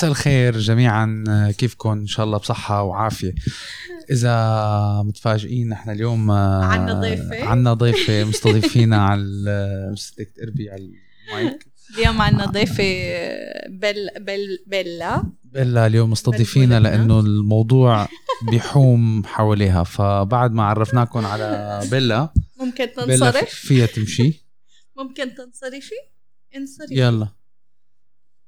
مساء الخير جميعا كيفكم؟ إن شاء الله بصحة وعافية. إذا متفاجئين نحن اليوم عنا ضيفة. عنا ضيفة مستضيفينا على بدك تقربي على المايك. اليوم عنا ضيفة بل بل بيلا. بيلا اليوم مستضيفينا. لأنه الموضوع بيحوم حواليها. فبعد ما عرفناكم على بيلا ممكن تنصرف؟ فيها تمشي. ممكن تنصرفي؟ انصرفي. يلا.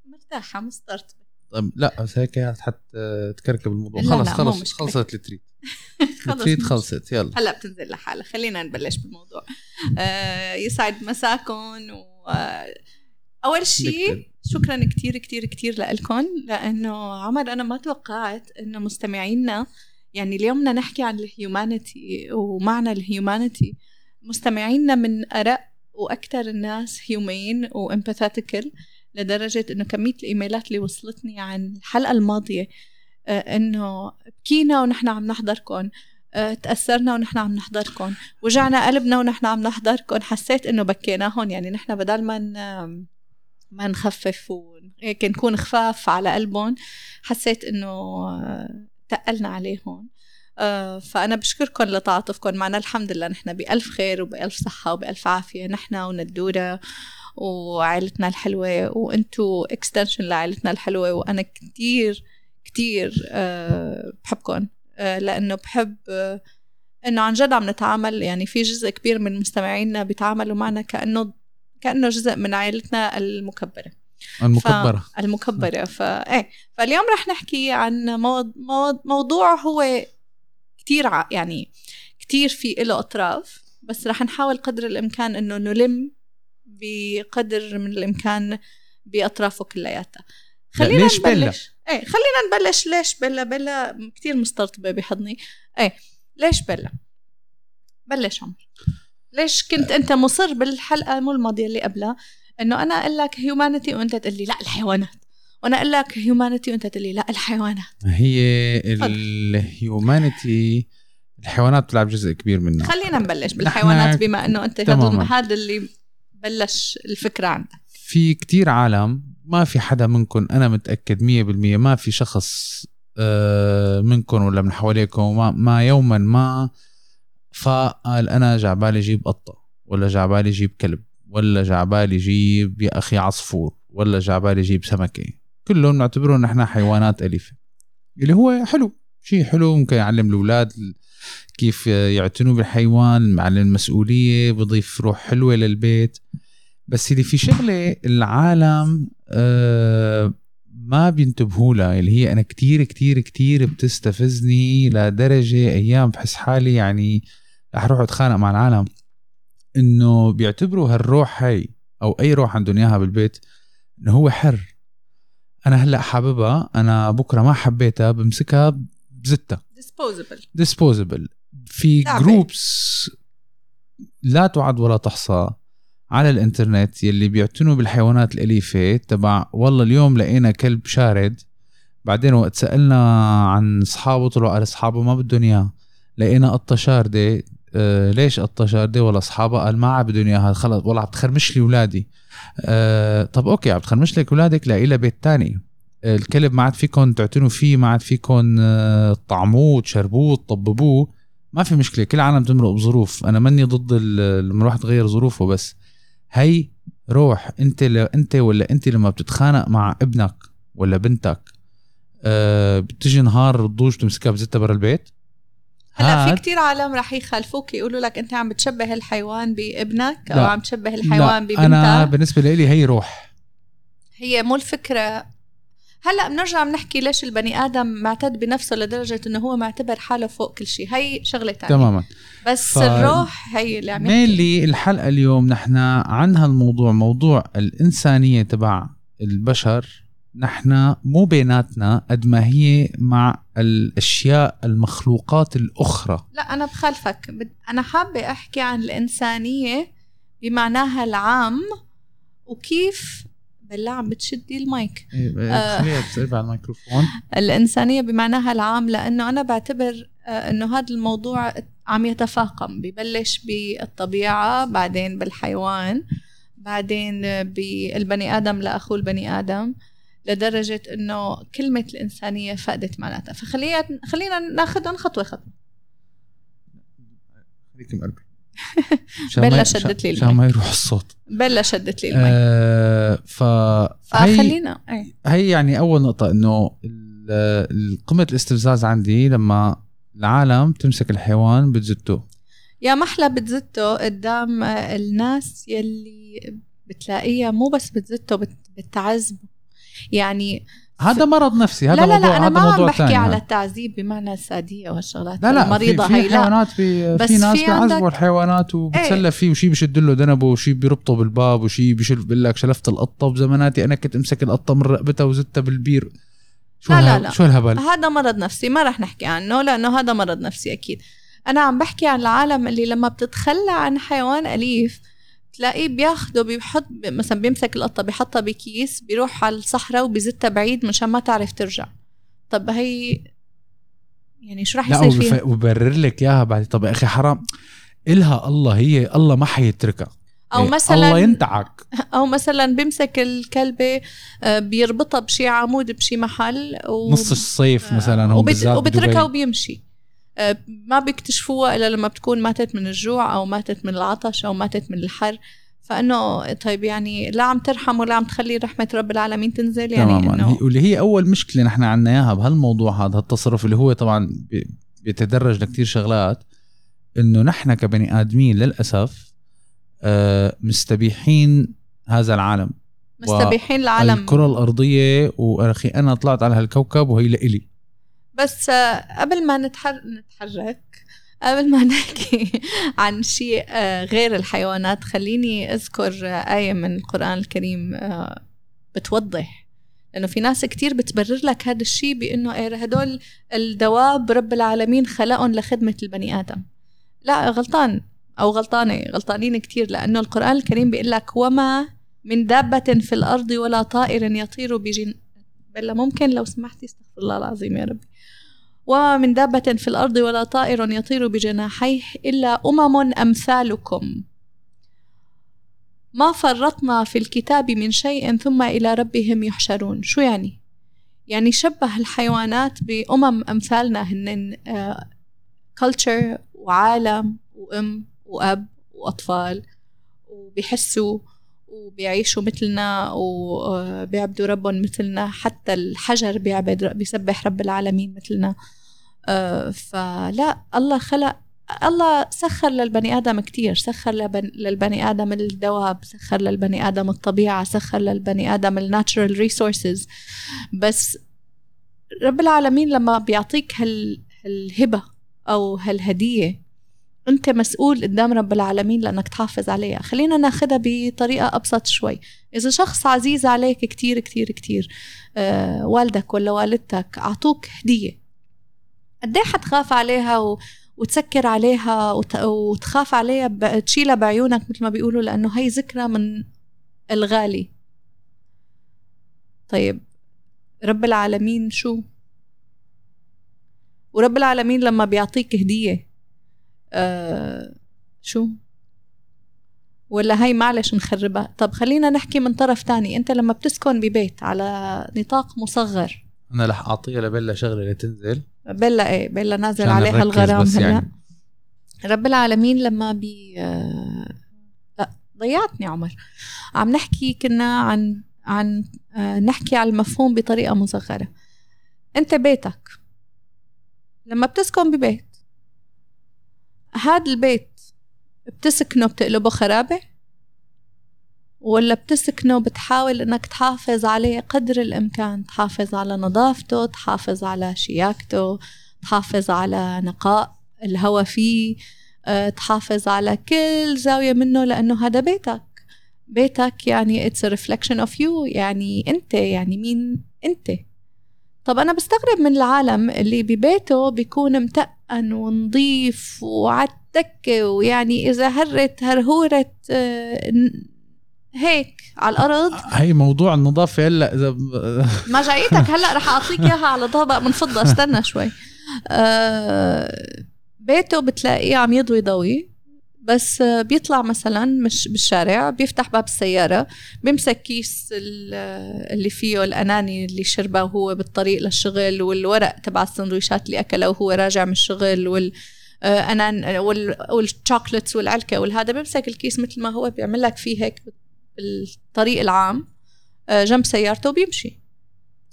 مرتاحة مسترطبة طيب لا بس هيك حتى تكركب الموضوع. لا، خلص لا، خلص مشكلة. خلصت ال treat. خلص ال treat خلصت يلا. هلا بتنزل لحالها خلينا نبلش بالموضوع. آه يسعد مساكم و أول شيء. شكرا كتير كتير كتير لكم لأنه عمر أنا ما توقعت إنه مستمعينا يعني اليوم بدنا نحكي عن ال humanity ومعنى ال humanity مستمعينا من أرق وأكثر الناس هيومين وامباثيتيكال لدرجة إنه كمية الإيميلات اللي وصلتني عن الحلقة الماضية آه، إنه بكينا ونحن عم نحضركم آه، تأثرنا ونحن عم نحضركم وجعنا قلبنا ونحن عم نحضركم حسيت إنه بكيناهم يعني نحن بدل ما ما نخفف وهيك نكون خفاف على قلبهم حسيت إنه تقلنا عليهم آه، فأنا بشكركم لتعاطفكم معنا الحمد لله نحن بألف خير وبألف صحة وبألف عافية. نحن وندورة وعائلتنا الحلوة وانتو اكستنشن لعائلتنا الحلوة وأنا كتير كتير آه، بحبكم آه، لأنه بحب آه، إنه عن جد عم نتعامل يعني في جزء كبير من مستمعينا بيتعاملوا معنا كأنه كأنه جزء من عائلتنا المكبرة. المكبرة. ف... المكبرة فا إيه فاليوم رح نحكي عن مو... مو... موضوع هو كتير ع... يعني كتير في له أطراف بس رح نحاول قدر الإمكان إنه نلم بقدر من الإمكان بأطرافه كلياتها. خلينا ليش؟ نبلش. إيه خلينا نبلش. ليش بيلا بيلا كتير مسترطبة بحضني. إيه ليش بيلا بلش عمر. ليش كنت أنت مصر بالحلقة مو الماضية اللي قبلها؟ إنه أنا أقول لك هيومانيتي وأنت تقول لي لا الحيوانات. وأنا أقول لك هيومانيتي وأنت تقول لي لا الحيوانات. هي. الهيومانيتي الحيوانات بتلعب جزء كبير منها. خلينا نبلش بالحيوانات بما إنه أنت هذا اللي بلش الفكرة عندك. في كتير عالم ما في حدا منكم أنا متأكد مية بالمية ما في شخص آه، منكم ولا من حواليكم ما, ما يوما ما فقال أنا جعبالي جيب قطة ولا جعبالي جيب كلب ولا جعبالي جيب يا أخي عصفور ولا جعبالي جيب سمكة. كلهم نعتبرهم نحن حيوانات أليفة. اللي هو حلو شيء حلو ممكن يعلم الأولاد كيف يعتنوا بالحيوان معلم المسؤولية بضيف روح حلوة للبيت. بس اللي في شغلة العالم آه ما بينتبهوا لها اللي هي أنا كتير كتير كتير بتستفزني لدرجة أيام بحس حالي يعني رح أروح أتخانق مع العالم. إنه بيعتبروا هالروح هاي أو أي روح عندهم إياها بالبيت إنه هو حر. أنا هلأ حاببها أنا بكرة ما حبيتها بمسكها بزتها. disposable disposable في. groups لا تعد ولا تحصى على الإنترنت يلي بيعتنوا بالحيوانات الأليفة. تبع والله اليوم لقينا كلب شارد. بعدين وقت سألنا عن أصحابه طلعوا قال أصحابه ما بدهم إياه. لقينا قطة شاردة. آه ليش قطة شاردة؟ ولا أصحابها قال ما بدهم إياها. خلص والله عم تخرمش لي أولادي. آه طب أوكي عم تخرمش لك أولادك لاقي لها بيت تاني. الكلب ما عاد فيكم تعتنوا فيه ما عاد فيكم آه، تطعموه تشربوه تطببوه. ما في مشكلة كل العالم تمرق بظروف. أنا ماني ضد الواحد يغير ظروفه بس. هي روح أنت ل... أنت ولا أنت لما بتتخانق مع ابنك ولا بنتك أه بتجي نهار الضوج تمسكها بزتها برا البيت؟ هلا في كتير عالم رح يخالفوك يقولوا لك أنت عم بتشبه الحيوان بابنك أو لا. عم تشبه الحيوان لا أنا ببنتك. بالنسبة لي هي روح. هي مو الفكرة. هلا بنرجع بنحكي ليش البني آدم معتد بنفسه لدرجة إنه هو معتبر حاله فوق كل شيء. هي شغلة تانية. تماما. بس ف- الروح هي اللي عم. مينلي الحلقة اليوم نحن عن هالموضوع موضوع الإنسانية تبع البشر نحن مو بيناتنا قد ما هي مع الأشياء المخلوقات الأخرى. لا أنا بخالفك. أنا حابة أحكي عن الإنسانية بمعناها العام وكيف بالله عم بتشدي المايك. خليها تقرب على الميكروفون. الإنسانية بمعناها العام لأنه أنا بعتبر آه، أنه هذا الموضوع عم يتفاقم. ببلش بالطبيعة بعدين بالحيوان بعدين بالبني آدم لأخوه البني آدم لدرجة إنه كلمة الإنسانية فقدت معناتها. فخلينا خلينا ناخذهم خطوة خطوة. خليكي مقلبي بلا شدت لي عشان ما يروح الصوت. بلا شدت لي المي آه ف فخلينا إيه هي يعني أول نقطة إنه قمة الاستفزاز عندي لما العالم تمسك الحيوان بتزته يا محلى بتزته قدام الناس يلي بتلاقيها مو بس بتزته بتعذبه. يعني هذا مرض نفسي هذا لا لا لا أنا ما عم بحكي تاني على. التعذيب بمعنى الساديه والشغلات. لا لا المريضة في, هي في لا. حيوانات في, بس في ناس بيعذبوا الحيوانات وبتسلى فيه وشي بشد له ذنبه وشي بيربطه بالباب وشي بشل بقول لك شلفت القطة بزماناتي أنا كنت أمسك القطة من رقبتها وزتها بالبير. شو لا، لا، لا. شو الهبل؟ هذا مرض نفسي ما رح نحكي عنه لأنه هذا مرض نفسي أكيد. أنا عم بحكي عن العالم اللي لما بتتخلى عن حيوان أليف تلاقيه بياخده بيحط مثلا بيمسك القطة بيحطها بكيس بيروح على الصحراء وبيزتها بعيد مشان ما تعرف ترجع. طب هي يعني شو رح لا يصير فيها؟ وبف- وبرر لك إياها بعد. طب يا أخي حرام. إلها الله هي الله ما حيتركها. أو إيه، مثلا الله ينتعك. أو مثلا بيمسك الكلبة آه، بيربطها بشي عمود بشي محل و... نص الصيف مثلا هون وبت... وبتركها. وبيمشي. ما بيكتشفوها إلا لما بتكون ماتت من الجوع أو ماتت من العطش أو ماتت من الحر. فإنه طيب يعني لا عم ترحم ولا عم تخلي رحمة رب العالمين تنزل يعني تماما. هي واللي هي أول مشكلة نحن عنا إياها بهالموضوع هذا هالتصرف اللي هو طبعا بي- بيتدرج لكتير شغلات إنه نحن كبني آدمين للأسف آه، مستبيحين هذا العالم. مستبيحين العالم. الكره الأرضية وأخي أنا طلعت على هالكوكب وهي لإلي. بس آه، قبل ما نتحر... نتحرك قبل ما نحكي عن شيء آه، غير الحيوانات خليني أذكر آه، آية من القرآن الكريم آه، بتوضح لأنه في ناس كتير بتبرر لك هذا الشيء بأنه إيه هدول الدواب رب العالمين خلقهم لخدمة البني آدم. لا غلطان أو غلطانة غلطانين كتير لأنه القرآن الكريم بيقول لك وما من دابة في الأرض ولا طائر يطير بجن بلا ممكن لو سمحتي استغفر الله العظيم يا ربي. من دابة في الأرض ولا طائر يطير بجناحيه إلا أمم أمثالكم. ما فرطنا في الكتاب من شيء ثم إلى ربهم يحشرون. شو يعني؟ يعني شبه الحيوانات بأمم أمثالنا هن culture وعالم وأم وأب وأطفال وبيحسوا وبيعيشوا مثلنا وبيعبدوا ربهم مثلنا حتى الحجر بيعبد بيسبح رب العالمين مثلنا. آه، فلا الله خلق الله سخر للبني آدم كتير سخر لبن للبني آدم الدواب سخر للبني آدم الطبيعة سخر للبني آدم ال natural resources. بس رب العالمين لما بيعطيك هال هالهبة أو هالهدية أنت مسؤول قدام رب العالمين لأنك تحافظ عليها. خلينا ناخدها بطريقة أبسط شوي. إذا شخص عزيز عليك كتير كتير كتير آه والدك ولا والدتك أعطوك هدية. قد إيه حتخاف عليها و... وتسكر عليها وت... وتخاف عليها ب... تشيلها بعيونك مثل ما بيقولوا لأنه هي ذكرى من الغالي. طيب رب العالمين شو؟ ورب العالمين لما بيعطيك هدية آه شو؟ ولا هي معلش نخربها. طب خلينا نحكي من طرف تاني. انت لما بتسكن ببيت على نطاق مصغر. أنا رح أعطيها لبلا شغلة لتنزل. بيلا إيه بيلا نازل عليها الغرام هلا. يعني. رب العالمين لما بي آه، لا ضيعتني عمر. عم نحكي كنا عن عن آه، نحكي على المفهوم بطريقة مصغرة. انت بيتك لما بتسكن ببيت هذا البيت بتسكنه بتقلبه خرابة؟ ولا بتسكنه بتحاول إنك تحافظ عليه قدر الإمكان؟ تحافظ على نظافته تحافظ على شياكته تحافظ على نقاء الهواء فيه آه، تحافظ على كل زاوية منه لأنه هذا بيتك. بيتك يعني it's a reflection of you يعني أنت يعني مين أنت. طب أنا بستغرب من العالم اللي ببيته بيكون متقن ونظيف وعالتكة ويعني إذا هرت هرهورة آه، هيك على الأرض. هي موضوع النظافة هلأ إذا ما جايتك هلأ رح أعطيك إياها على طبق من فضة. استنى شوي. آه بيته بتلاقيه عم يضوي ضوي. بس آه، بيطلع مثلا مش بالشارع بيفتح باب السيارة بيمسك كيس اللي فيه الأناني اللي شربه وهو بالطريق للشغل والورق تبع السندويشات اللي أكله وهو راجع من الشغل وال أنان وال chocolates والعلكة والهذا بيمسك الكيس مثل ما هو بيعمل لك فيه هيك بالطريق العام جنب سيارته وبيمشي.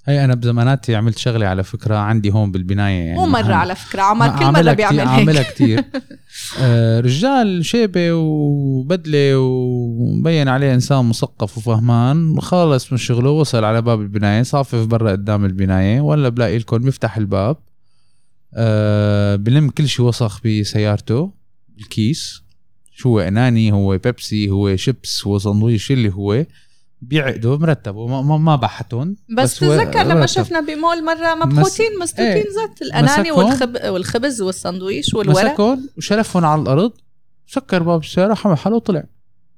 هي أنا بزماناتي عملت شغلة على فكرة عندي هون بالبناية يعني. مو مرة على فكرة عمر كل مرة بيعمل هيك. عاملها كثير آه رجال شيبة وبدلة ومبين عليه إنسان مثقف وفهمان خلص من شغله وصل على باب البناية صافف برا قدام البناية ولا بلاقي لكم بيفتح الباب. آه بلم كل شيء وسخ بسيارته الكيس شو هو أناني هو بيبسي هو شيبس هو سندويش اللي هو. بيعقدوا مرتب وما ما بحتهم بس, بس تذكر لما شفنا بمول مرة مبخوتين مس... مسدودين إيه زت الأناني والخب... والخبز والسندويش والورق. مسكون وشلفهم على الأرض. سكر باب السياره حمل حاله وطلع.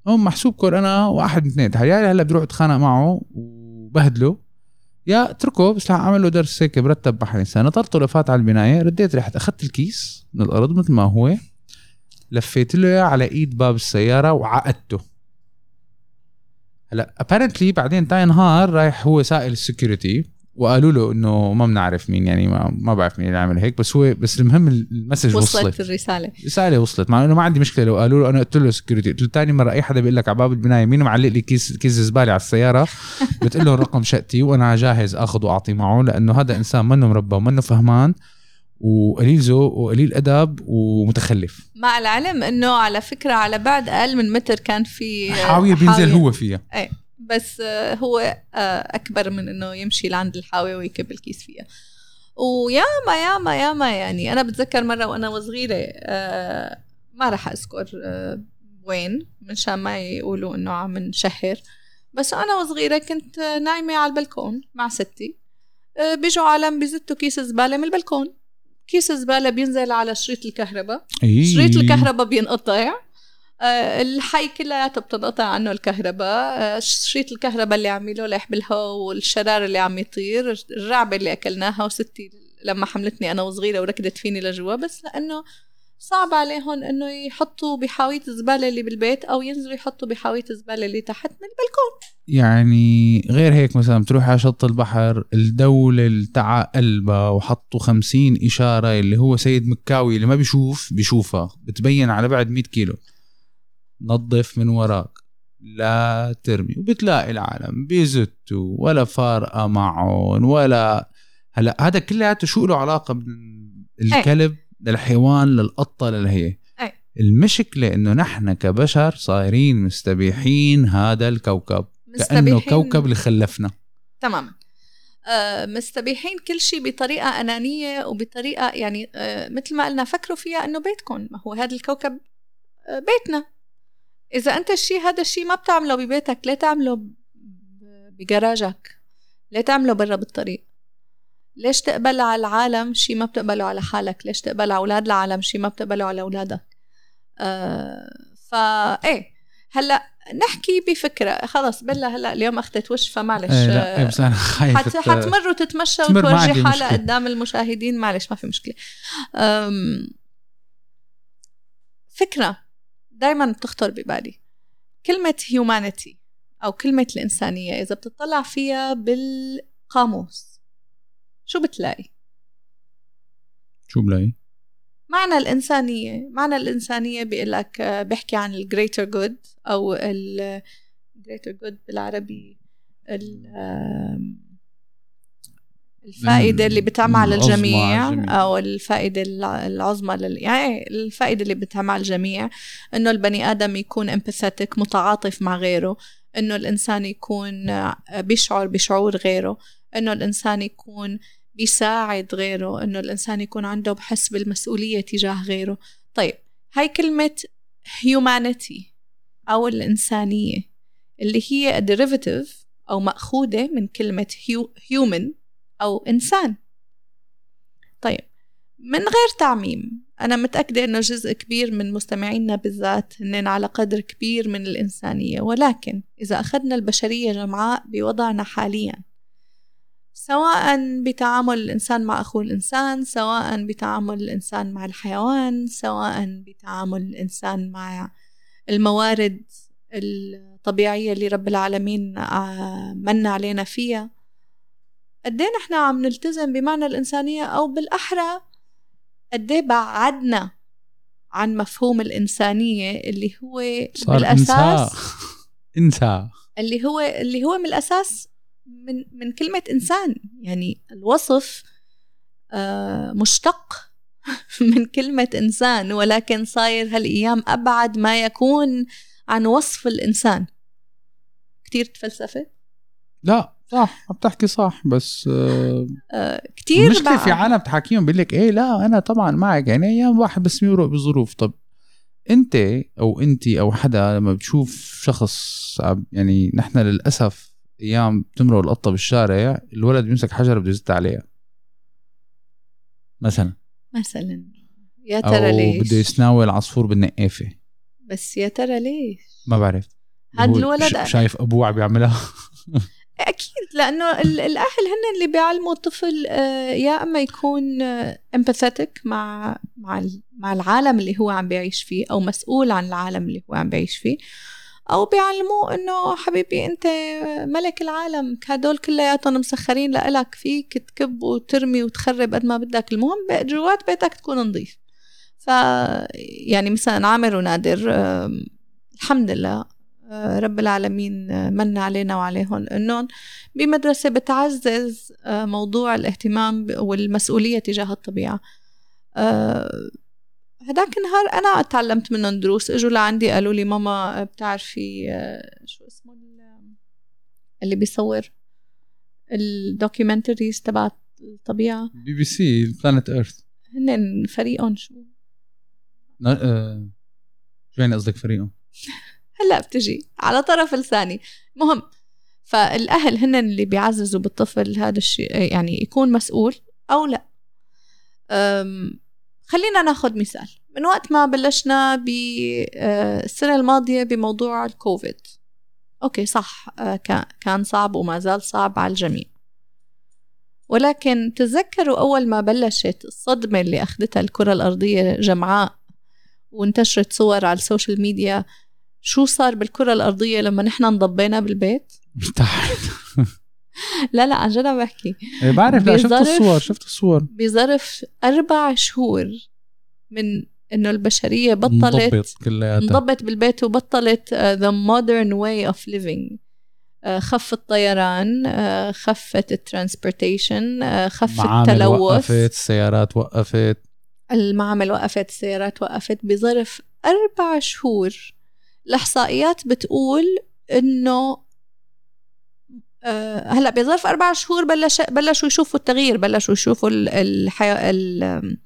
هم محسوب كور أنا واحد من اثنين يا هلا بروح أتخانق معه وبهدله. يا اتركه بس عمل له درس هيك مرتب محل انسان نطرته لفات على البناية. رديت رحت أخذت الكيس من الأرض مثل ما هو. لفيت له على إيد باب السيارة وعقدته. هلا apparently بعدين تاي نهار رايح هو سائل ال security وقالوا له إنه ما بنعرف مين يعني ما, ما بعرف مين اللي عمل هيك بس هو بس المهم ال message وصلت وصلت. الرسالة. الرسالة وصلت. مع إنه ما عندي مشكلة لو قالوا له أنا قلت له security قلت له ثاني مرة أي حدا بيقول لك على باب البناية مين معلق لي كيس كيس زبالة على السيارة؟ بتقول له رقم شقتي وأنا جاهز أخذ وأعطي معه لأنه هذا إنسان منه مربى ومنه فهمان. وقليل ذوق وقليل أدب ومتخلف. مع العلم إنه على فكرة على بعد أقل من متر كان في حاوية بينزل هو فيها. إيه بس هو آه، أكبر من إنه يمشي لعند الحاوية ويكب الكيس فيها. وياما ياما ياما يعني. أنا بتذكر مرة وأنا وصغيرة آه، ما راح أذكر آه، وين منشان ما يقولوا إنه عم نشهر. بس أنا وصغيرة كنت نايمة على البلكون مع ستي. بيجوا عالم بيزتوا كيس زبالة من البلكون. كيس الزباله بينزل على شريط الكهرباء. إيه. شريط الكهرباء بينقطع. آه، الحي كلياته بتنقطع عنه الكهرباء. آه، شريط الكهرباء اللي عم يلوح بالهواء والشرار اللي عم يطير الرعبة اللي أكلناها وستي لما حملتني أنا وصغيرة وركضت فيني لجوا بس لأنه صعب عليهم إنه يحطوا بحاوية الزبالة اللي بالبيت أو ينزلوا يحطوا بحاوية الزبالة اللي تحت من البلكون. يعني غير هيك مثلا بتروح على شط البحر الدولة اللي تعا قلبها وحطوا خمسين إشارة اللي هو سيد مكاوي اللي ما بيشوف بيشوفها بتبين على بعد 100 كيلو. نظف من وراك. لا ترمي. وبتلاقي العالم بيزتوا ولا فارقة معهم ولا هلا هذا كلياته شو له علاقة بالكلب؟ للحيوان للقطة للهي. المشكلة إنه نحن كبشر صايرين مستبيحين هذا الكوكب مستبيحين. كأنه كوكب اللي خلفنا. تماما. آه مستبيحين كل شيء بطريقة أنانية وبطريقة يعني آه مثل ما قلنا فكروا فيها إنه بيتكم. ما هو هذا الكوكب آه بيتنا. إذا أنت الشيء هذا الشيء ما بتعمله ببيتك ليه تعمله بجراجك؟ ليه تعمله برا بالطريق؟ ليش تقبل على العالم شيء ما بتقبله على حالك؟ ليش تقبل على أولاد العالم شيء ما بتقبله على أولادك؟ آه فا إيه هلأ نحكي بفكرة. خلص بلا هلأ اليوم أخذت وش فمعلش. إيه لا إيه، بس أنا خايف حت حتمر وتتمشى وتورجي حالها قدام المشاهدين. معلش ما في مشكلة. فكرة دايما بتخطر ببالي. كلمة humanity أو كلمة الإنسانية إذا بتطلع فيها بالقاموس شو بتلاقي؟ شو بلاقي؟ معنى الإنسانية معنى الإنسانية بيقول لك بيحكي عن ال greater good أو ال greater good بالعربي الفائدة اللي بتعمل على الجميع أو الفائدة العظمى لل... يعني الفائدة اللي بتعمل على الجميع إنه البني آدم يكون امباثيتك متعاطف مع غيره إنه الإنسان يكون بيشعر بشعور غيره إنه الإنسان يكون بيساعد غيره إنه الإنسان يكون عنده بحس بالمسؤولية تجاه غيره. طيب هاي كلمة humanity أو الإنسانية اللي هي derivative أو مأخوذة من كلمة human أو إنسان. طيب من غير تعميم أنا متأكدة أنه جزء كبير من مستمعينا بالذات هن على قدر كبير من الإنسانية ولكن إذا أخذنا البشرية جمعاء بوضعنا حاليا سواء بتعامل الإنسان مع أخوه الإنسان سواء بتعامل الإنسان مع الحيوان سواء بتعامل الإنسان مع الموارد الطبيعية اللي رب العالمين آه، من علينا فيها. قد نحن عم نلتزم بمعنى الإنسانية؟ أو بالأحرى قد بعدنا عن مفهوم الإنسانية اللي هو صار بالأساس انسى اللي هو اللي هو من الأساس من من كلمة إنسان. يعني الوصف آه، مشتق من كلمة إنسان ولكن صاير هالأيام أبعد ما يكون عن وصف الإنسان. كتير تفلسفة؟ لا صح عم تحكي صح بس آه آه كتير المشكلة في عالم تحكيهم بيقول لك إيه لا أنا طبعا معك يعني أيام واحد بس يمرق بظروف. طب أنت أو انت أو حدا لما بتشوف شخص يعني نحن للأسف أيام بتمرق القطة بالشارع الولد بيمسك حجره بده يزت عليها. مثلا؟ مثلا. يا ترى أو ليش؟ بده يسناول عصفور بالنقافة. بس يا ترى ليش؟ ما بعرف. هاد هو الولد شايف أبوه عم يعملها أكيد لأنه ال- الأهل هن اللي بيعلموا الطفل آه، يا إما يكون امباثيتك مع مع ال- مع العالم اللي هو عم بيعيش فيه أو مسؤول عن العالم اللي هو عم بيعيش فيه أو بيعلموه إنه حبيبي أنت ملك العالم هدول كلياتهم مسخرين لإلك فيك تكب وترمي وتخرب قد ما بدك. المهم جوات بيتك تكون نظيف. ف يعني مثلا عامر ونادر الحمد لله آه، رب العالمين آه، من علينا وعليهم. إنهم بمدرسة بتعزز آه، موضوع الاهتمام والمسؤولية تجاه الطبيعة. هداك النهار أنا تعلمت منهم دروس إجوا لعندي قالوا لي ماما بتعرفي آه، شو اسمه ال- اللي بيصور الدوكيومنتريز تبع الطبيعة؟ BBC Planet Earth. هن فريقهم شو؟ شو يعني قصدك فريقه؟ هلأ بتجي على طرف لساني. مهم فالأهل هن اللي بيعززوا بالطفل هذا الشيء يعني يكون مسؤول أو لأ. خلينا ناخذ مثال. من وقت ما بلشنا بالسنه الماضية بموضوع الكوفيد. okay صح آه، كا- كان صعب وما زال صعب على الجميع. ولكن تذكروا أول ما بلشت الصدمة اللي أخذتها الكرة الأرضية جمعاء وانتشرت صور على ال social media شو صار بالكرة الأرضية لما نحن انضبينا بالبيت؟ لا لا عن جد عم بحكي. إيه بعرف لا شفت الصور شفت الصور. بظرف أربع شهور من إنه البشرية بطلت انضبت كلياتها. انضبت بالبيت وبطلت modern way of living. uh, خف الطيران uh, خفت الترانسبورتيشن uh, خف التلوث. وقفت السيارات وقفت. المعامل وقفت السيارات وقفت. بظرف أربع شهور الإحصائيات بتقول إنه آه، هلا بظرف أربع شهور بلش بلشوا يشوفوا التغيير بلشوا يشوفوا ال- الحياة ال-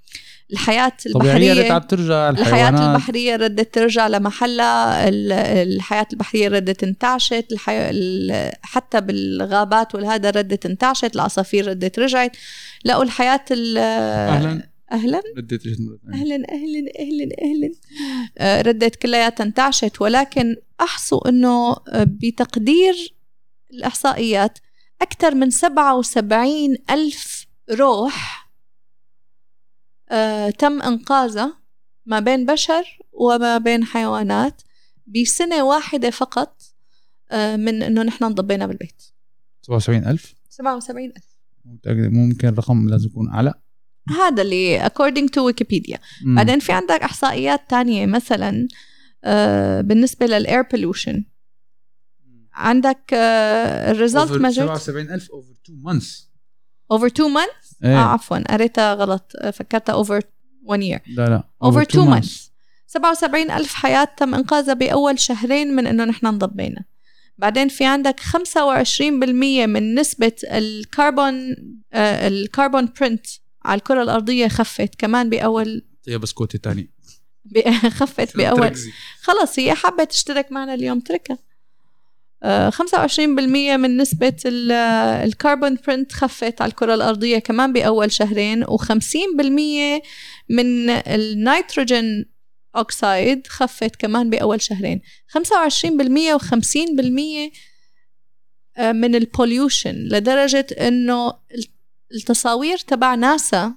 الحياة طبيعية البحرية. رجعت ترجع الحياة البحرية ردت ترجع لمحلها ال- الحياة البحرية ردت انتعشت الحي... ال- حتى بالغابات والهذا ردت انتعشت العصافير ردت رجعت. لقوا الحياة ال- أهلا. أهلا؟ مرة ثانية. أهلا أهلا أهلا أهلا. آه، ردت كلياتها انتعشت ولكن احصوا إنه آه، بتقدير الإحصائيات أكثر من 77 ألف روح آه، تم إنقاذها ما بين بشر وما بين حيوانات بسنة واحدة فقط آه، من إنه نحن انضبينا بالبيت. 77000 77 ألف؟ متأكد ممكن الرقم لازم يكون أعلى؟ هذا اللي according to مم. بعدين في عندك إحصائيات تانية مثلا آه، بالنسبة للاير pollution. عندك الريزلت Over ما جت 77000 over 2 months. Over two months آه إيه عفوا قريتها غلط. آه، فكرتها over one year. لا لا over two two months. 77 ألف حياة تم إنقاذها بأول شهرين من إنه نحن انضبينا. بعدين في عندك 25% من نسبة الكربون آه، ال carbon print على الكرة الأرضية خفت كمان بأول طيب بسكوتي تاني خفت بأول. خلص هي حابة تشترك معنا اليوم. تركها. 25% من نسبة آه، ال carbon print خفت على الكرة الأرضية كمان بأول شهرين و50% من ال nitrogen oxide خفت كمان بأول شهرين. 25% و50% آه، من ال pollution لدرجة إنه التصاوير تبع ناسا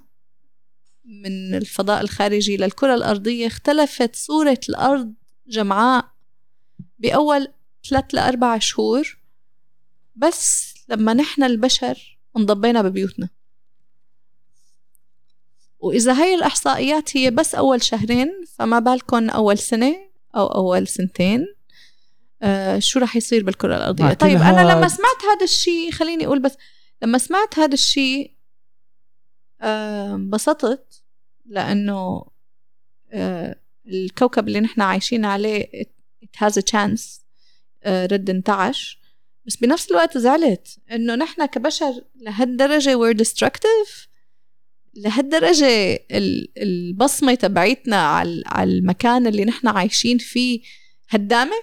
من الفضاء الخارجي للكرة الأرضية اختلفت صورة الأرض جمعاء بأول ثلاث لأربع شهور بس لما نحن البشر انضبينا ببيوتنا. وإذا هاي الإحصائيات هي بس أول شهرين فما بالكم أول سنة أو أول سنتين. آه شو رح يصير بالكرة الأرضية؟ طيب أنا لما سمعت هذا الشيء خليني أقول بس لما سمعت هذا الشيء آه، انبسطت لأنه آه الكوكب اللي نحن عايشين عليه it has a chance. آه رد انتعش. بس بنفس الوقت زعلت إنه نحن كبشر لهالدرجة we're destructive. لهالدرجة البصمة تبعيتنا على المكان اللي نحن عايشين فيه هدامة؟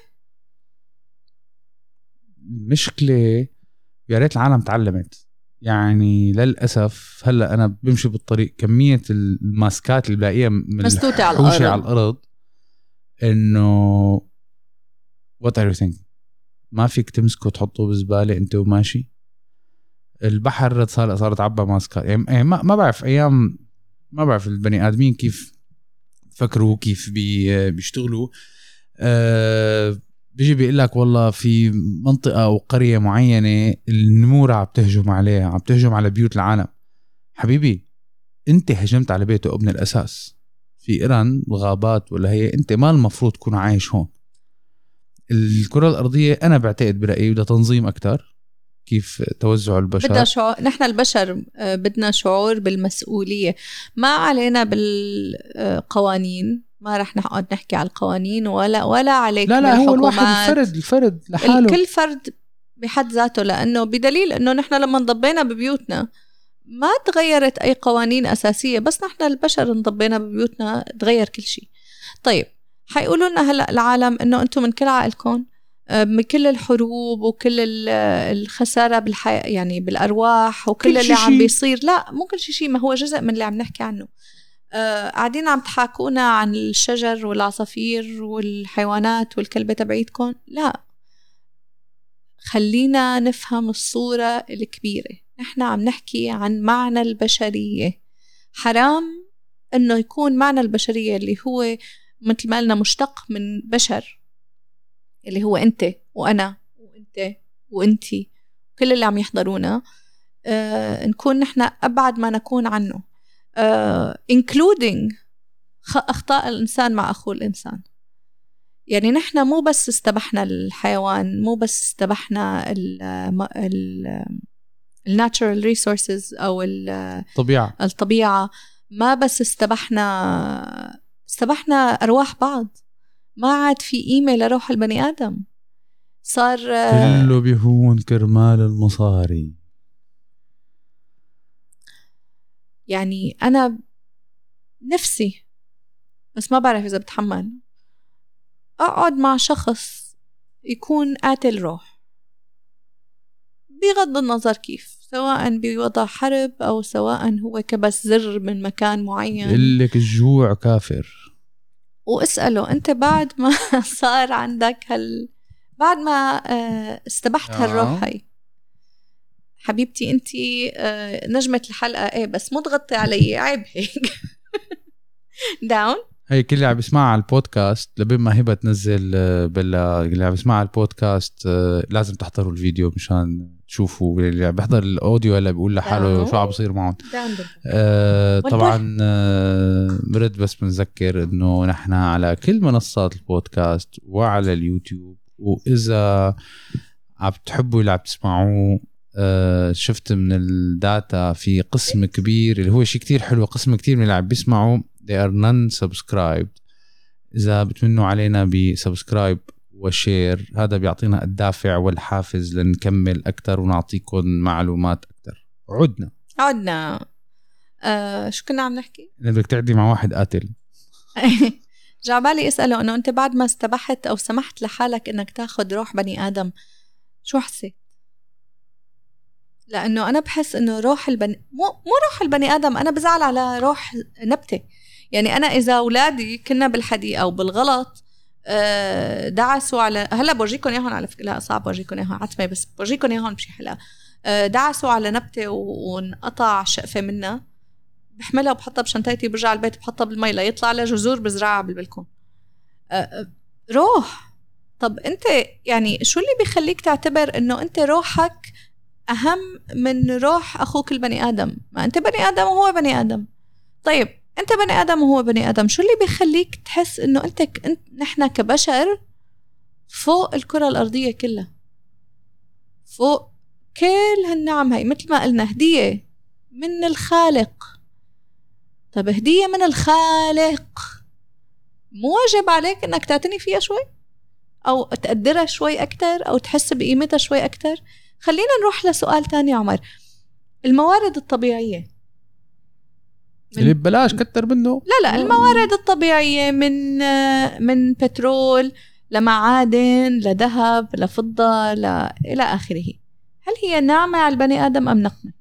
مشكلة يا ريت العالم تعلمت. يعني للأسف هلأ أنا بمشي بالطريق كمية ال masks اللي بلاقيها من على الأرض. على الأرض إنه what are you ما فيك تمسكه تحطه بزبالة أنت وماشي. البحر صار صار تعبى ماسكات يعني إيه، ما, ما بعرف أيام ما بعرف البني آدمين كيف فكروا كيف بي بيشتغلوا. أه بيجي بيقول لك والله في منطقة أو قرية معينة النمور عم تهجم عليها عم تهجم على بيوت العالم. حبيبي انت هجمت على بيته ابن الأساس. في إيران الغابات ولا هي انت ما المفروض تكون عايش هون. الكرة الأرضية أنا بعتقد برأيي بدها تنظيم أكثر كيف توزع البشر. بدنا شعور نحن البشر آه، بدنا شعور بالمسؤولية. ما علينا بالقوانين ما رح نقعد نحكي على القوانين ولا ولا عليك لا لا هو الواحد الفرد الفرد لحاله. كل فرد بحد ذاته لأنه بدليل إنه نحن لما انضبينا ببيوتنا ما تغيرت أي قوانين أساسية بس نحن البشر انضبينا ببيوتنا تغير كل شيء. طيب حيقولوا لنا هلأ العالم إنه أنتم من كل عقلكم من كل الحروب وكل الخسارة بالحياة يعني بالأرواح وكل اللي عم بيصير. لا مو كل شيء ما هو جزء من اللي عم نحكي عنه. آه قاعدين عم تحاكونا عن الشجر والعصافير والحيوانات والكلبة تبعيتكم. لا خلينا نفهم الصورة الكبيرة. نحن عم نحكي عن معنى البشرية. حرام إنه يكون معنى البشرية اللي هو مثل ما قلنا مشتق من بشر اللي هو أنت وأنا وأنت وانتي كل اللي عم يحضرونا. آه نكون نحن أبعد ما نكون عنه. آه including أخطاء الإنسان مع أخوه الإنسان. يعني نحن مو بس استبحنا الحيوان مو بس استبحنا ال ال الناتشرال ريسورسز أو الطبيعه الطبيعة ما بس استبحنا استبحنا أرواح بعض. ما عاد في قيمة لروح البني آدم. صار كله بيهون كرمال المصاري. يعني أنا نفسي بس ما بعرف إذا بتحمل. أقعد مع شخص يكون قاتل روح. بغض النظر كيف. سواء بوضع حرب أو سواء هو كبس زر من مكان معين. لك الجوع كافر. واسأله أنت بعد ما صار عندك هال بعد ما آه، استبحت آه. هالروح هاي حبيبتي أنت آه، نجمة الحلقة. إيه بس مو تغطي علي عيب هيك. down هي كل اللي عم بيسمعها على البودكاست لبين ما هبه تنزل بلا اللي عم بيسمعها على البودكاست لازم تحضروا الفيديو مشان تشوفوا اللي بيحضر ال audio هلا بيقول لحاله شو عم بصير معهم. آه طبعا آه برد بس بنذكر إنه نحن على كل منصات البودكاست وعلى اليوتيوب وإذا عم تحبوا اللي عم تسمعوه آه شفت من ال data في قسم كبير اللي هو شيء كتير حلو قسم كتير من اللي عم بيسمعوا they are non subscribed. إذا بتمنوا علينا ب subscribe و share هذا بيعطينا الدافع والحافز لنكمل أكثر ونعطيكم معلومات أكثر عدنا. عدنا. آه شو كنا عم نحكي؟ بدك تعدي مع واحد قاتل. جا بالي أسأله إنه أنت بعد ما استبحت أو سمحت لحالك إنك تاخذ روح بني آدم شو حسيت؟ لأنه أنا بحس إنه روح البني مو مو روح البني آدم أنا بزعل على روح نبتة. يعني أنا إذا أولادي كنا بالحديقة وبالغلط آه، دعسوا على هلأ بورجيكم إياهم على فكرة لا صعب بورجيكم إياهم عتمة بس بورجيكم إياهم بشي حلقه آه، دعسوا على نبتة وانقطع شقفة منها بحملها وبحطها بشنطتي برجع البيت بحطها بالمي ليطلع لها جذور بزرعها بالبلكون. آه، روح. طب أنت يعني شو اللي بيخليك تعتبر إنه أنت روحك أهم من روح أخوك البني آدم؟ ما أنت بني آدم وهو بني آدم. طيب أنت بني آدم وهو بني آدم شو اللي بيخليك تحس إنه أنت أنت نحن كبشر فوق الكرة الأرضية كلها؟ فوق كل هالنعم هاي مثل ما قلنا هدية من الخالق. طب هدية من الخالق مو واجب عليك إنك تعتني فيها شوي؟ أو تقدرها شوي أكتر أو تحس بقيمتها شوي أكتر؟ خلينا نروح لسؤال تاني عمر. الموارد الطبيعية. اللي ببلاش كتر منه؟ لا لا الموارد الطبيعية من من بترول لمعادن لذهب لفضة ل... إلى آخره. هل هي نعمة على البني آدم أم نقمة؟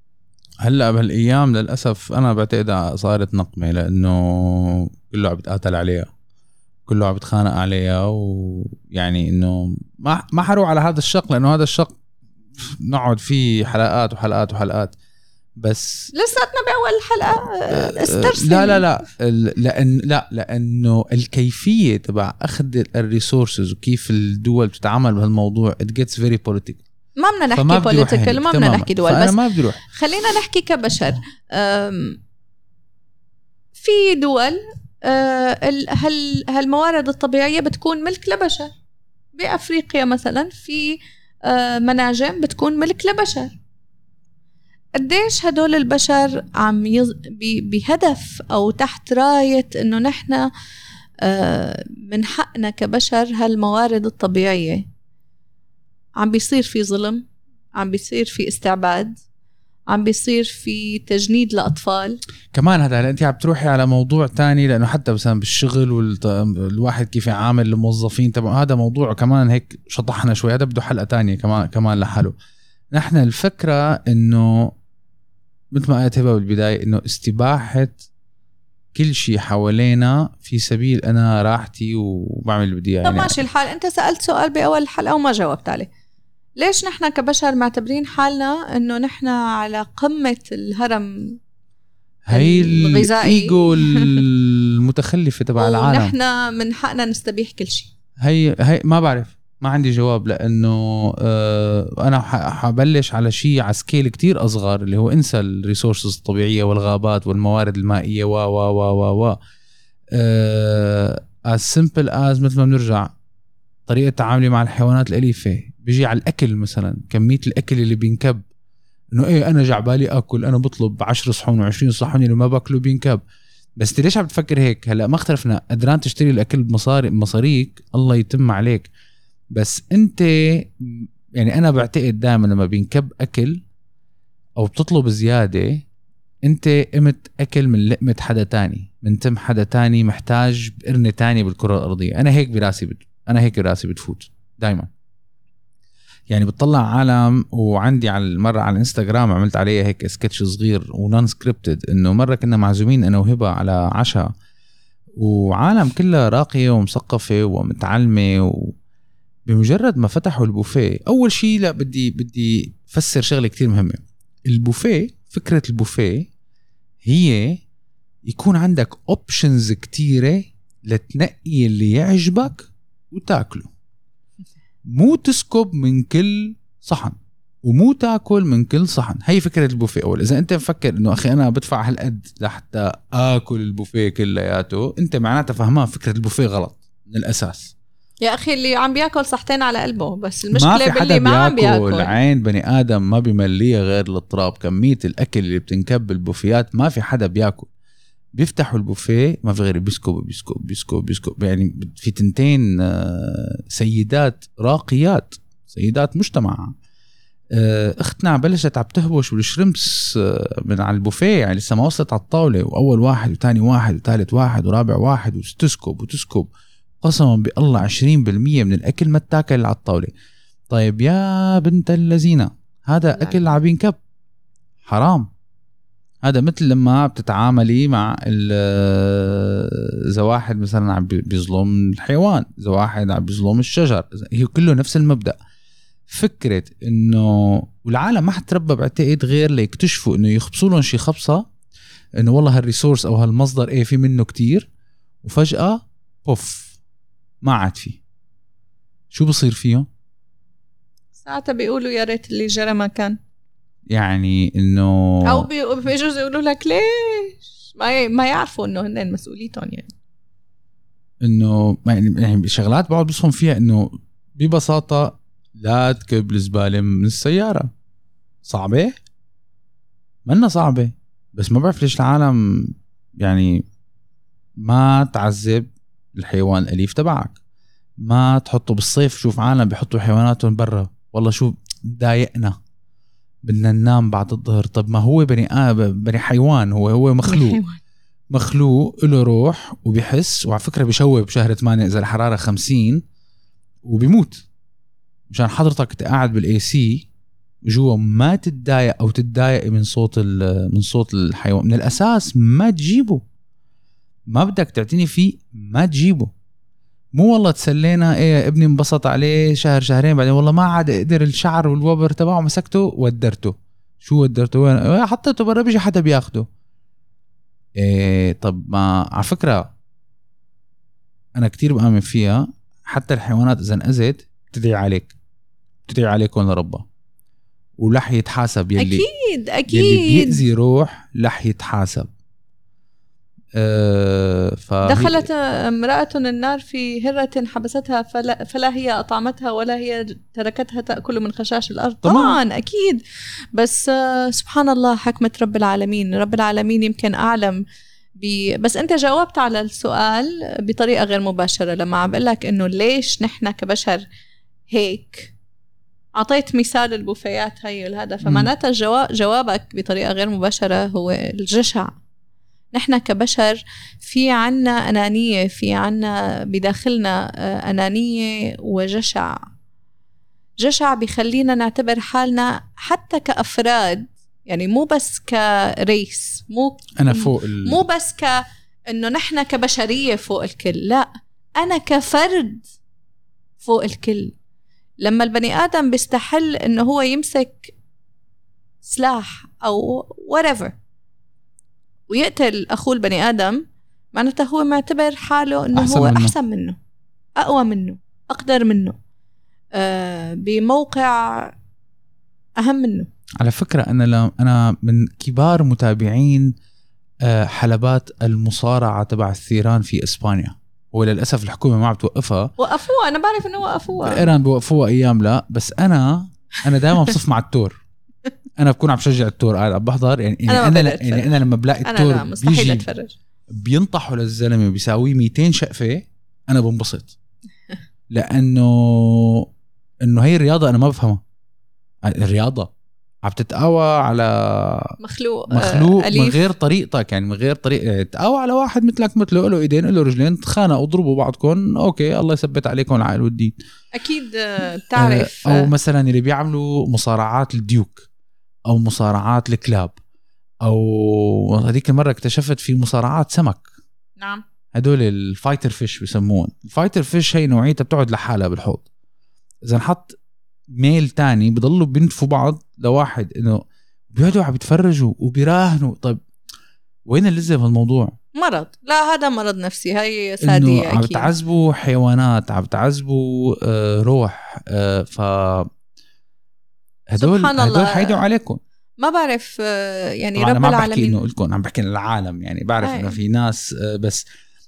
هلأ بهالأيام للأسف أنا بعتقد صارت نقمة لأنه كله عم بيتقاتل عليها. كله عم بيتخانق عليها ويعني إنه ما ما حروح على هذا الشق لأنه هذا الشق نقعد فيه حلقات وحلقات وحلقات. بس لساتنا باول حلقة آه، استرسل. لا لا لا لأن لا لأنه الكيفية تبع أخذ ال resources وكيف الدول بتتعامل بهالموضوع it gets very political. ما بدنا نحكي political ما بدنا نحكي دول بس ما بدي خلينا نحكي كبشر. في دول آه، هال هالموارد الطبيعية بتكون ملك لبشر. بأفريقيا مثلا في آه، مناجم بتكون ملك لبشر. قديش هدول البشر عم يز... بهدف أو تحت راية إنه نحن آه، من حقنا كبشر هالموارد الطبيعية. عم بيصير في ظلم عم بيصير في استعباد عم بيصير في تجنيد لأطفال. كمان هذا أنت عم تروحي على موضوع تاني لأنه حتى مثلا بالشغل والواحد كيف يعامل الموظفين تبع هذا موضوع كمان هيك شطحنا شوي هذا بده حلقة تانية كمان كمان لحاله. نحن الفكرة إنه مثل ما قلت بالبداية إنه استباحة كل شيء حوالينا في سبيل أنا راحتي وبعمل اللي بدي إياه. طب ماشي الحال أنت سألت سؤال بأول الحلقة وما جاوبت عليه. ليش نحن كبشر معتبرين حالنا إنه نحن على قمة الهرم هي الايجو المتخلفة تبع العالم. ونحن من حقنا نستبيح كل شيء. هي هي ما بعرف. ما عندي جواب لأنه آه أنا حبلش على شيء على scale كتير أصغر اللي هو انسى ال resources الطبيعية والغابات والموارد المائية و و و و و. as simple as مثل ما بنرجع طريقة تعاملي مع الحيوانات الأليفة. بيجي على الأكل مثلا كمية الأكل اللي بينكب. إنه إيه أنا جاعبالي آكل أنا بطلب 10 صحون و20 صحون اللي ما باكلوا بينكب. بس انت ليش عم تفكر هيك؟ هلأ ما اختلفنا. قدران تشتري الأكل بمصاري مصاريك الله يتم عليك. بس انت يعني أنا بعتقد دائما لما بينكب أكل أو بتطلب زيادة انت قمت أكل من لقمة حدا تاني من تم حدا تاني محتاج بقرنة تانية بالكرة الأرضية. أنا هيك براسي بت... أنا هيك براسي بتفوت دائما يعني بتطلع عالم وعندي على المرة على الإنستغرام عملت عليه هيك سكتش صغير و non scripted إنه مرة كنا معزومين أنا وهبة على عشاء وعالم كلها راقية ومثقفة ومتعلمة و... بمجرد ما فتحوا البوفيه أول شيء لا بدي بدي افسر شغلة كتير مهمة. البوفيه فكرة البوفيه هي يكون عندك options كتيرة لتنقي اللي يعجبك وتاكله. مو تسكب من كل صحن ومو تاكل من كل صحن. هي فكرة البوفيه أول. إذا أنت مفكر إنه أخي أنا بدفع هالقد لحتى آكل البوفيه كلياته أنت معناتها فهمان فكرة البوفيه غلط من الأساس. يا أخي اللي عم بياكل صحتين على قلبه بس المشكلة ما في باللي ما عم بياكل عين بني آدم ما بمليها غير التراب كمية الأكل اللي بتنكب بالبوفيات ما في حدا بياكل. بيفتحوا البوفيه ما في غير بيسكب بيسكب بيسكب بيسكب يعني في تنتين آه، سيدات راقيات سيدات مجتمع. آه، أختنا بلشت عم تهبش بال shrimps آه، من على البوفيه. يعني لسه ما وصلت على الطاولة. وأول واحد وثاني واحد وثالث واحد ورابع واحد وتسكب وتسكب. قسما بالله 20% من الأكل ما تاكل على الطاولة. طيب يا بنت اللذينه هذا نعم. أكل عم ينكب حرام. هذا مثل لما بتتعاملي مع ال- إذا واحد مثلا عم بي- بيظلم الحيوان إذا واحد عم بيظلم الشجر هي كله نفس المبدأ. فكرة إنه والعالم ما حتربى بعتقد غير ليكتشفوا إنه يخبصوا لهم شي خبصة إنه والله هال resource أو هالمصدر إيه في منه كتير. وفجأة بوف. ما عاد في. شو بصير فيهم؟ ساعتها بيقولوا يا ريت اللي جرى ما كان. يعني إنه أو بي- بيجوز يقولوا لك ليش؟ ما. ما يعرفوا إنه هن مسؤوليتهم يعني. إنه ما يعني يعني شغلات بقعد بصفن فيها إنه ببساطة لا تكب الزبالة من السيارة. صعبة؟ منا صعبة. بس ما بعرف ليش العالم يعني ما تعذب الحيوان الأليف تبعك. ما تحطه بالصيف شوف عالم بيحطوا حيواناتهم برا. والله شو ضايقنا بدنا ننام بعد الظهر. طب ما هو بني آب بني حيوان هو هو مخلوق. مخلوق له روح وبيحس. وعلى فكرة بشوه بشهر 8 إذا الحرارة 50 وبيموت. مشان حضرتك قاعد بال AC جوا ما تتضايق أو تتضايق من صوت من صوت الحيوان. من الأساس ما تجيبه. ما بدك تعتني فيه ما تجيبه. مو والله تسلينا إيه ابني انبسط عليه شهر شهرين بعدين والله ما عاد قدر الشعر والوبر تبعه مسكته ودرته. شو ودرته؟ وين؟ إيه، حطيته برا بيجي حدا بياخده. إيه طب ما على فكرة أنا كتير بآمن فيها حتى الحيوانات إذا انأذت بتدعي عليك. بتدعي عليكم لربها ورح يتحاسب يلي أكيد يلي أكيد. بيأذي روح رح يتحاسب. دخلت امرأة النار في هرة حبستها فلا, فلا هي أطعمتها ولا هي تركتها تأكل من خشاش الأرض. طبعاً. طبعا أكيد. بس آه، سبحان الله حكمة رب العالمين. رب العالمين يمكن أعلم ب... بس أنت جاوبت على السؤال بطريقة غير مباشرة. لما عم بقول لك إنه ليش نحن كبشر هيك أعطيت مثال البوفيات هي والهذا فمعناتها الجواب جوابك بطريقة غير مباشرة هو الجشع. نحن كبشر في عنا أنانية في عنا بداخلنا آه، أنانية وجشع. جشع بيخلينا نعتبر حالنا حتى كأفراد يعني مو بس كريس مو أنا فوق ال... مو بس ك إنه نحن كبشرية فوق الكل لا أنا كفرد فوق الكل. لما البني آدم بيستحل إنه هو يمسك سلاح أو whatever ويقتل أخوه البني آدم معناتها هو معتبر حاله إنه أحسن هو منه. أحسن منه أقوى منه أقدر منه. آه بموقع أهم منه. على فكرة أنا لا أنا من كبار متابعين آه، حلبات المصارعة تبع الثيران في إسبانيا. وللأسف الحكومة ما عم توقفها. وقفوها أنا بعرف إنه وقفوها. إيران بوقفوها أيام لا بس أنا أنا دائما بصف مع التور. أنا بكون عم بشجع التور. قاعد عم بحضر. يعني يعني أنا ما أنا, بقدر يعني. أنا لما بلاقي أنا التور مستحيل بيجي أتفرج. بينطحوا للزلمة وبيساويه 200 شقفة أنا بنبسط. لأنه إنه هي الرياضة أنا ما بفهمها. الرياضة عم تتقوى على مخلوق آه، مخلوق من أليف. غير طريقتك. يعني من غير طريقه تقوى على واحد مثلك مثله له إيدين له رجلين تخانقوا اضربوا بعضكم okay الله يثبت عليكم العقل والدين. أكيد آه، بتعرف آه، أو آه، مثلا اللي بيعملوا مصارعات الديوك. أو مصارعات الكلاب. أو هذيك المرة اكتشفت في مصارعات سمك. نعم. هدول ال fighter fish بسموهم. ال fighter fish هي نوعيتها بتقعد لحالها بالحوض. إذا نحط male تاني بضلوا بينتفوا بعض لواحد إنه بيقعدوا عم يتفرجوا وبيراهنوا. طيب وين اللذة بهالموضوع؟ مرض. لا هذا مرض نفسي. هي إنه سادية عم أكيد. تعذبوا حيوانات عم تعذبوا آه، روح آه، ف هدول سبحان هدول الله. حيدعوا عليكم. ما بعرف آه، يعني رب ما بحكي إنه لكم عم بحكي للعالم يعني بعرف. إنه في ناس آه، بس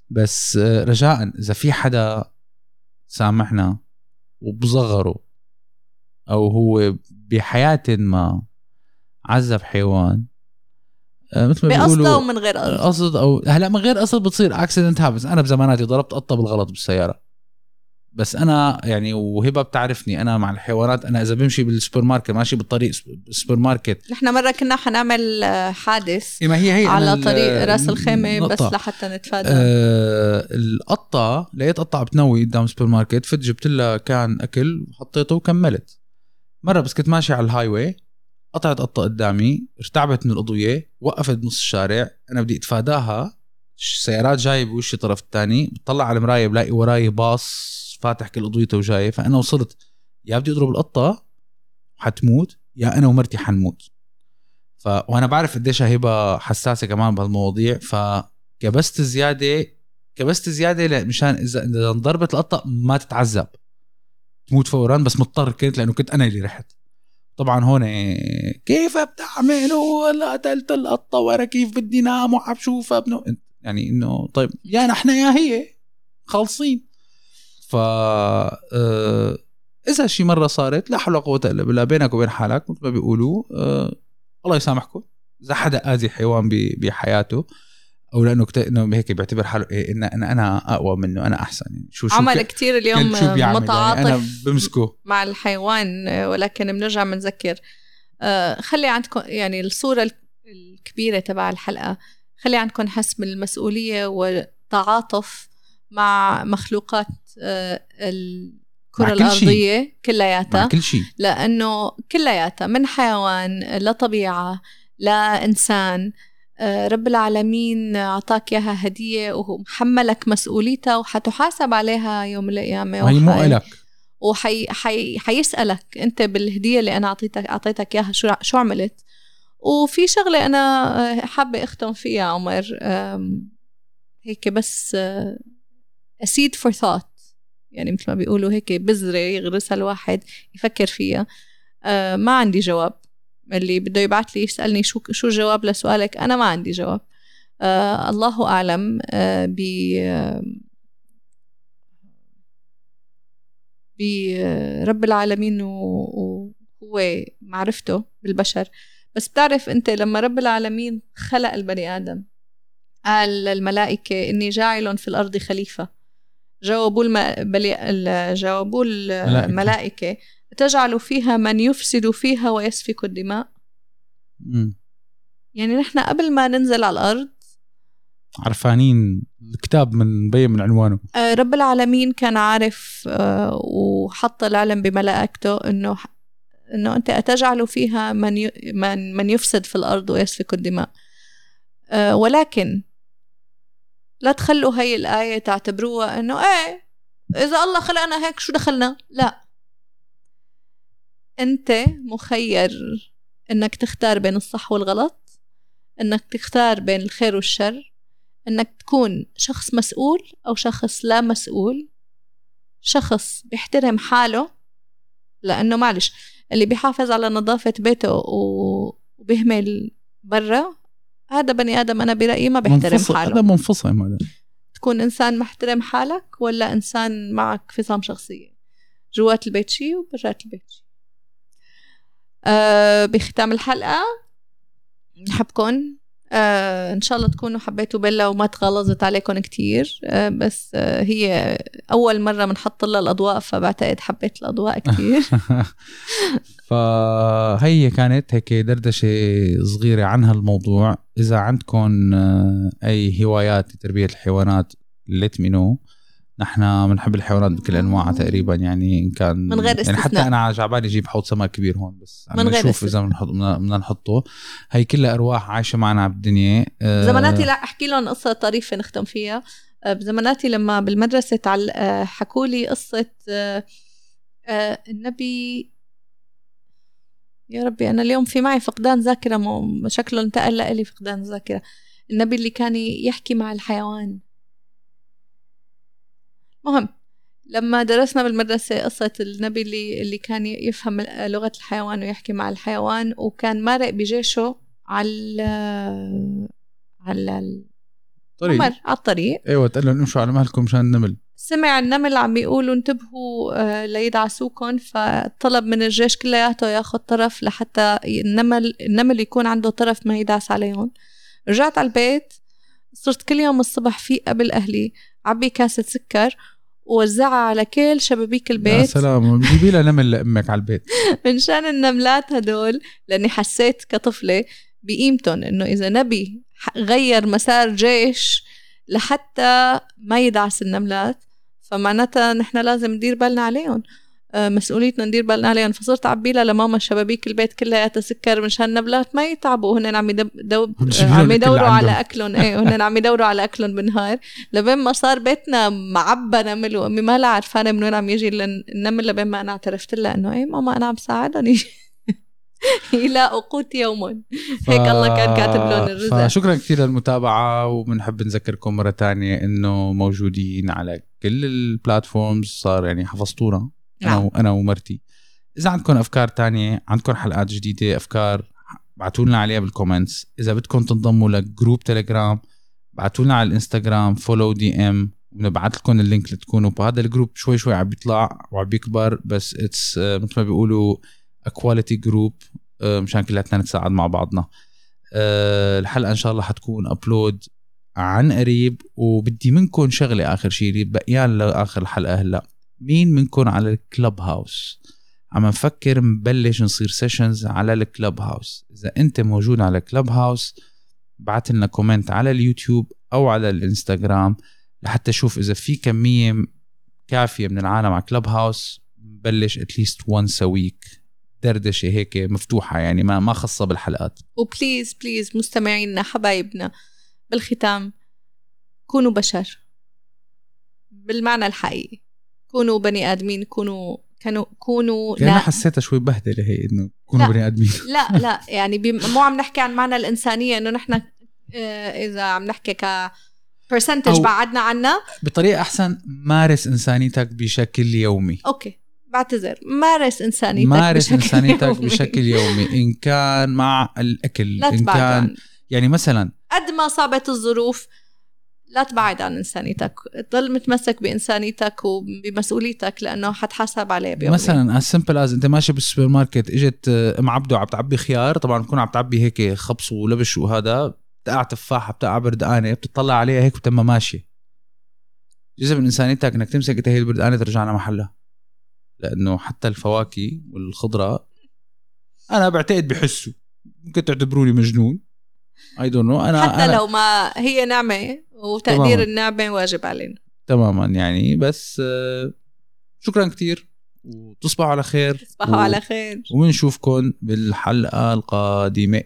بس آه، رجاء إذا في حدا سامحنا وبصغره أو هو بحياة ما عذب حيوان مثل ما بيقولوا ومن غير قصد. قصد أو هلأ من غير قصد بتصير accident happens أنا بزماناتي ضربت قطة بالغلط بالسيارة. بس أنا يعني وهبه بتعرفني أنا مع الحيوانات أنا إذا بمشي بالسوبر ماركت ماشي بالطريق السوبر ماركت. نحن مرة كنا حنعمل آه، حادث إيه ما هي هي على طريق راس الخيمة بس. لحتى نتفادى. آه القطة لقيت قطة بتنوي قدام السوبر ماركت فت جبت لها كان أكل وحطيته وكملت. مرة بس كنت ماشي على ال highway قطعت قطة قدامي ارتعبت من الاضويه وقفت بنص الشارع أنا بدي أتفاداها سيارات جاية بوشي الطرف الثاني بطلع على المراية بلاقي وراي باص فاتح كل اضويته وجاي. فأنا وصلت يا بدي أضرب القطة حتموت يا أنا ومرتي حنموت. ف وأنا بعرف قديش هيبة حساسة كمان بهالمواضيع. فكبست زيادة كبست زيادة مشان إذا إذا انضربت القطة ما تتعذب. تموت فورا بس مضطر كنت لأنه كنت أنا اللي رحت. طبعا هون كيف بتعمل ولا قتلت القطة ورا كيف بدي نام وعم شوفها يعني إنه طيب يا نحن يا هي خالصين. ف آه، إذا شي مرة صارت لا حول ولا قوة إلا بالله بينك وبين حالك مثل ما بيقولوا آه، الله يسامحكم. إذا حدا آذي حيوان بحياته أو لأنه كت... إنه هيك بيعتبر حاله إيه إن أنا أنا أقوى منه أنا أحسن. يعني شو شو عمل ك... كثير اليوم متعاطف يعني أنا بمسكه. مع الحيوان ولكن بنرجع بنذكر. آه خلي عندكم يعني الصورة الكبيرة تبع الحلقة خلي عندكم حس بالمسؤوليه والتعاطف مع مخلوقات آه الكرة الأرضية كلياتها. كل شيء. لأنه كلياتها من حيوان لطبيعة لإنسان آه، رب العالمين أعطاك إياها هدية ومحملك مسؤوليتها وحتحاسب عليها يوم القيامة وهي مو إلك. وحي حي حيسألك أنت بالهدية اللي أنا أعطيتك أعطيتك إياها شو شو عملت. وفي شغلة أنا آه، حابة أختم فيها عمر. هيك بس أسيد فور ثوت يعني مثل ما بيقولوا هيك بذرة يغرسها الواحد يفكر فيها. ما عندي جواب. اللي بده يبعث لي يسألني شو شو الجواب لسؤالك؟ أنا ما عندي جواب. آه الله أعلم آه ب برب العالمين وهو معرفته بالبشر. بس بتعرف أنت لما رب العالمين خلق البني آدم قال للملائكة إني جاعل في الأرض خليفة. جاوبوا الم... جاوبوا الملائكة. تجعل فيها من يفسد فيها ويسفك الدماء. م. يعني نحن قبل ما ننزل على الأرض عرفانين الكتاب من بين من عنوانه. آه، رب العالمين كان عارف آه، وحط العلم بملائكته إنه إنه أنت أتجعل فيها من من من يفسد في الأرض ويسفك الدماء. آه، ولكن لا تخلوا هي الآية تعتبروها إنه إيه إذا الله خلقنا هيك شو دخلنا؟ لا أنت مخير إنك تختار بين الصح والغلط إنك تختار بين الخير والشر إنك تكون شخص مسؤول أو شخص لا مسؤول شخص بيحترم حاله لأنه معلش اللي بيحافظ على نظافة بيته وبيهمل برا هذا بني آدم أنا برأيي ما بيحترم منفصل. حاله. هذا منفصل هذا تكون إنسان محترم حالك ولا إنسان معك فصام شخصية. جوات البيت شي وبرات البيت شي. آه بختام الحلقة نحبكم آه إن شاء الله تكونوا حبيتوا بيلا وما تغلظت عليكم كتير. آه بس آه هي أول مرة بنحط لها الأضواء فبعتقد حبيت الأضواء كتير. فهي كانت هيك دردشة صغيرة عن هالموضوع. إذا عندكم آه، أي هوايات لتربيه الحيوانات ليت مي نو نحن بنحب الحيوانات بكل أنواعها تقريبا يعني إن كان من غير استثناء. يعني حتى أنا جعبالي أجيب حوض سمك كبير هون بس. من غير نشوف إذا بنحط بدنا نحطه. هي كلها أرواح عايشة معنا بالدنيا. آه زماناتي لا أحكي لهم قصة طريفة نختم فيها. آه، بزماناتي لما بالمدرسة تعل... آه، حكوا لي قصة النبي. يا ربي أنا اليوم في معي فقدان ذاكرة شكله انتقل لي فقدان ذاكرة. النبي اللي كان يحكي مع الحيوان. مهم لما درسنا بالمدرسة قصة النبي اللي اللي كان يفهم لغة الحيوان ويحكي مع الحيوان وكان مارق بجيشه على على طريق. على الطريق. إيوه تقول لهم امشوا على مهلكم مشان النمل. سمع النمل عم بيقولوا انتبهوا آه، ليدعسوكم فطلب من الجيش كلياته ياخذ طرف لحتى النمل النمل يكون عنده طرف ما يدعس عليهم. رجعت على البيت صرت كل يوم الصبح في قبل أهلي عبي كاسة سكر ووزعها على كل شبابيك البيت. يا سلام. جيبي لها نمل لامك على البيت. منشان النملات هدول لأني حسيت كطفلة بقيمتهم إنه إذا نبي غير مسار جيش لحتى ما يدعس النملات فمعناتها نحن لازم ندير بالنا عليهم. مسؤوليتنا ندير بالنا عليهم فصرت اعبي لها لماما شبابيك البيت كلياتها سكر مشان النبلات ما يتعبوا. هن عم يدب دو... عم يدوروا على أكلهم. إيه هن عم يدوروا على أكلهم بالنهار. لبين ما صار بيتنا معبى نمل وامي ما لا عرفانة من وين عم يجي النمل لبين ما أنا اعترفت لها إنه إيه ماما أنا عم ساعدهم. يلاقوا قوت يوم. ف... هيك الله كان كاتب لهم الرزق. فشكرا كثير للمتابعة وبنحب نذكركم مرة تانية إنه موجودين على كل ال platforms صار يعني حفظتونا. أنا نعم. أنا ومرتي. إذا عندكم أفكار تانية عندكم حلقات جديدة أفكار ابعتوا لنا عليها بال comments إذا بدكم تنضموا ل group تليجرام ابعتوا لنا على الإنستغرام follow DM بنبعث لكم ال link لتكونوا بهذا ال group. شوي شوي عم بيطلع وعم بيكبر بس it's آه، مثل ما بيقولوا quality group آه، مشان كلياتنا نتساعد مع بعضنا. آه، الحلقة إن شاء الله حتكون upload عن قريب وبدي منكم شغلة آخر شيء بقيان لآخر الحلقة هلأ. مين منكم على ال Clubhouse؟ عم نفكر نبلش نصير sessions على ال Clubhouse. إذا أنت موجود على ال Clubhouse بعت لنا comment على اليوتيوب أو على الإنستغرام لحتى أشوف إذا في كمية كافية من العالم على Clubhouse. نبلش at least once a week دردشة هيك مفتوحة يعني ما ما خاصة بالحلقات. و please please مستمعينا حبايبنا بالختام كونوا بشر. بالمعنى الحقيقي. كونوا بني آدمين كونوا كانوا كونوا لا. أنا حسيتها شوي بهدلة هي إنه كونوا بني آدمين. لا لا يعني مو عم نحكي عن معنى الإنسانية إنه نحن آه، إذا عم نحكي ك percentage بعدنا عنها بطريقة أحسن مارس إنسانيتك بشكل يومي. okay بعتذر. مارس إنسانيتك مارس بشكل إنسانيتك يومي. بشكل يومي إن كان مع الأكل لا إن كان يعني مثلا قد ما صابت الظروف لا تبعد عن إنسانيتك. ضل متمسك بإنسانيتك وبمسؤوليتك لأنه حتحاسب عليه بيوم مثلا as simple as أنت ماشي بالسوبر ماركت اجت ام عبده عم تعبي خيار طبعا بكون عم تعبي هيك خبص ولبش وهذا بتقع تفاحه بتقع بردقانه بتطلع عليها هيك وتم ماشيه جزء من إنسانيتك إنك تمسك انت هي البردقانه ترجعها محلها. لأنه حتى الفواكه والخضرة أنا بعتقد بحسوا. ممكن تعتبروني مجنون. I don't know أنا حتى أنا لو ما هي نعمة وتقدير تماماً. النعمة واجب علينا. تماما يعني بس آه، شكرا كثير وتصبحوا على خير. تصبحوا و... على خير. وبنشوفكم بالحلقة القادمة.